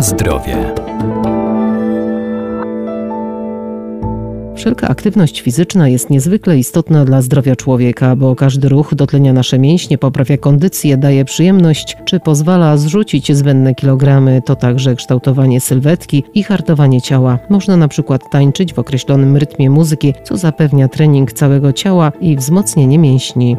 Zdrowie. Wszelka aktywność fizyczna jest niezwykle istotna dla zdrowia człowieka, bo każdy ruch dotlenia nasze mięśnie, poprawia kondycję, daje przyjemność czy pozwala zrzucić zbędne kilogramy. To także kształtowanie sylwetki i hartowanie ciała. Można na przykład tańczyć w określonym rytmie muzyki, co zapewnia trening całego ciała i wzmocnienie mięśni.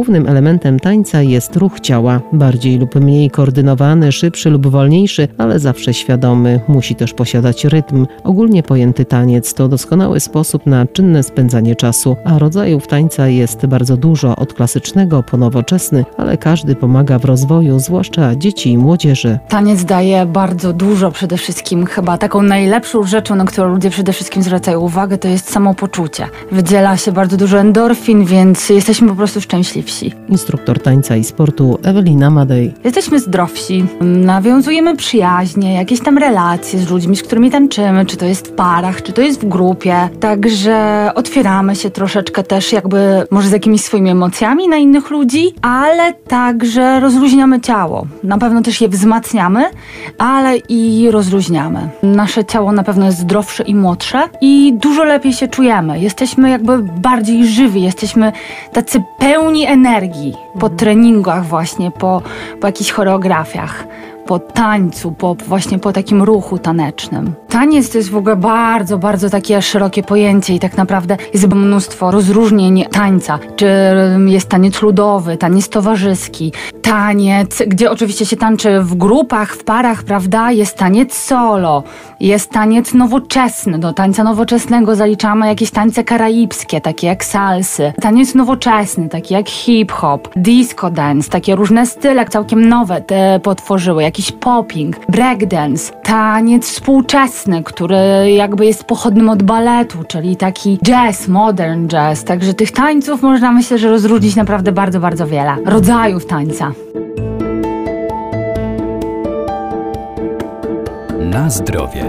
Głównym elementem tańca jest ruch ciała, bardziej lub mniej koordynowany, szybszy lub wolniejszy, ale zawsze świadomy. Musi też posiadać rytm. Ogólnie pojęty taniec to doskonały sposób na czynne spędzanie czasu, a rodzajów tańca jest bardzo dużo, od klasycznego po nowoczesny, ale każdy pomaga w rozwoju, zwłaszcza dzieci i młodzieży. Taniec daje bardzo dużo przede wszystkim. Chyba taką najlepszą rzeczą, na którą ludzie przede wszystkim zwracają uwagę, to jest samopoczucie. Wydziela się bardzo dużo endorfin, więc jesteśmy po prostu szczęśliwi wsi. Instruktor tańca i sportu Ewelina Madej. Jesteśmy zdrowsi, nawiązujemy przyjaźnie, jakieś tam relacje z ludźmi, z którymi tańczymy, czy to jest w parach, czy to jest w grupie. Także otwieramy się troszeczkę też jakby może z jakimiś swoimi emocjami na innych ludzi, ale także rozluźniamy ciało. Na pewno też je wzmacniamy, ale i rozluźniamy. Nasze ciało na pewno jest zdrowsze i młodsze i dużo lepiej się czujemy. Jesteśmy jakby bardziej żywi, jesteśmy tacy pełni energii energii po treningach właśnie, po, po jakichś choreografiach po tańcu, po, właśnie po takim ruchu tanecznym. Taniec to jest w ogóle bardzo, bardzo takie szerokie pojęcie i tak naprawdę jest mnóstwo rozróżnień tańca. Czy jest taniec ludowy, taniec towarzyski, taniec, gdzie oczywiście się tańczy w grupach, w parach, prawda? Jest taniec solo, jest taniec nowoczesny. Do tańca nowoczesnego zaliczamy jakieś tańce karaibskie, takie jak salsy. Taniec nowoczesny, taki jak hip-hop, disco dance, takie różne style całkiem nowe te potworzyły, jakiś popping, breakdance, taniec współczesny, który jakby jest pochodnym od baletu, czyli taki jazz, modern jazz. Także tych tańców można myślę, że rozróżnić naprawdę bardzo, bardzo wiele. Rodzajów tańca. Na zdrowie.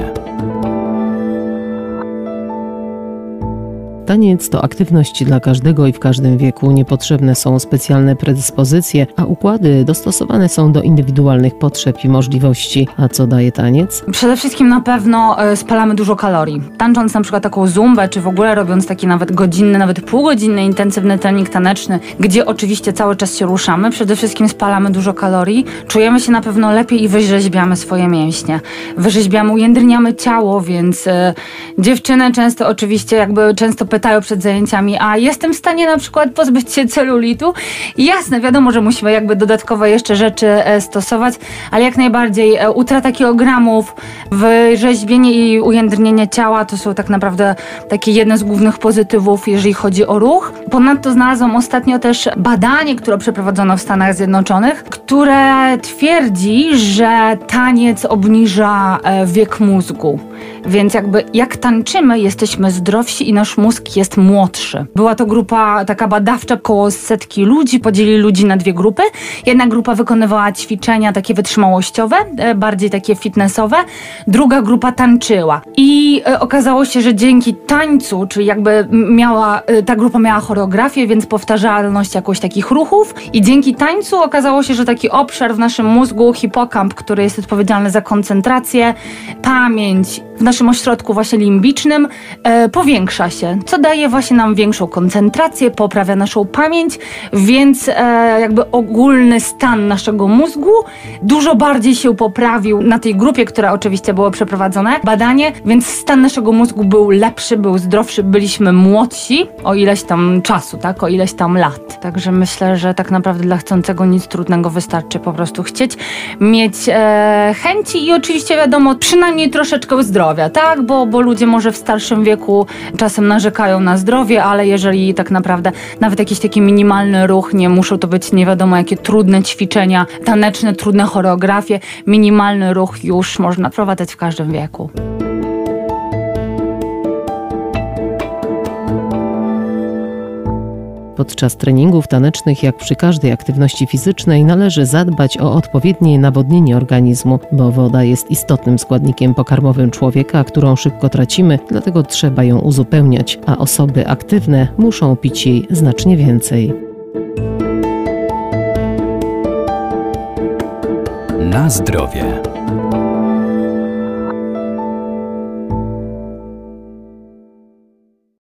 Taniec to aktywność dla każdego i w każdym wieku. Niepotrzebne są specjalne predyspozycje, a układy dostosowane są do indywidualnych potrzeb i możliwości. A co daje taniec? Przede wszystkim na pewno e, spalamy dużo kalorii. Tańcząc na przykład taką zumbę, czy w ogóle robiąc taki nawet godzinny, nawet półgodzinny intensywny trening taneczny, gdzie oczywiście cały czas się ruszamy, przede wszystkim spalamy dużo kalorii, czujemy się na pewno lepiej i wyrzeźbiamy swoje mięśnie. Wyrzeźbiamy, ujędrniamy ciało, więc e, dziewczyny często oczywiście jakby często pytają, przed zajęciami, a jestem w stanie na przykład pozbyć się celulitu? jasne, wiadomo, że musimy jakby dodatkowe jeszcze rzeczy e, stosować, ale jak najbardziej e, utrata kilogramów, wyrzeźbienie i ujędrnienie ciała to są tak naprawdę takie jedne z głównych pozytywów, jeżeli chodzi o ruch. Ponadto znalazłam ostatnio też badanie, które przeprowadzono w Stanach Zjednoczonych, które twierdzi, że taniec obniża e, wiek mózgu. Więc jakby jak tańczymy, jesteśmy zdrowsi i nasz mózg jest młodszy. Była to grupa taka badawcza, około setki ludzi, podzielili ludzi na dwie grupy. Jedna grupa wykonywała ćwiczenia takie wytrzymałościowe, e, bardziej takie fitnessowe, druga grupa tańczyła. I e, okazało się, że dzięki tańcu, czyli jakby miała, e, ta grupa miała choreografię, więc powtarzalność jakoś takich ruchów i dzięki tańcu okazało się, że taki obszar w naszym mózgu, hipokamp, który jest odpowiedzialny za koncentrację, pamięć, w naszym ośrodku właśnie limbicznym powiększa się, co daje właśnie nam większą koncentrację, poprawia naszą pamięć, więc e, jakby ogólny stan naszego mózgu dużo bardziej się poprawił na tej grupie, która oczywiście było przeprowadzone badanie, więc stan naszego mózgu był lepszy, był zdrowszy, byliśmy młodsi o ileś tam czasu, tak, o ileś tam lat. Także myślę, że tak naprawdę dla chcącego nic trudnego wystarczy po prostu chcieć, mieć e, chęci i oczywiście wiadomo, przynajmniej troszeczkę zdrowia tak? Bo, bo ludzie może w starszym wieku czasem na zdrowie, ale jeżeli tak naprawdę nawet jakiś taki minimalny ruch, nie muszą to być nie wiadomo jakie trudne ćwiczenia taneczne, trudne choreografie, minimalny ruch już można prowadzać w każdym wieku. podczas treningów tanecznych, jak przy każdej aktywności fizycznej, należy zadbać o odpowiednie nawodnienie organizmu, bo woda jest istotnym składnikiem pokarmowym człowieka, którą szybko tracimy, dlatego trzeba ją uzupełniać, a osoby aktywne muszą pić jej znacznie więcej. Na zdrowie.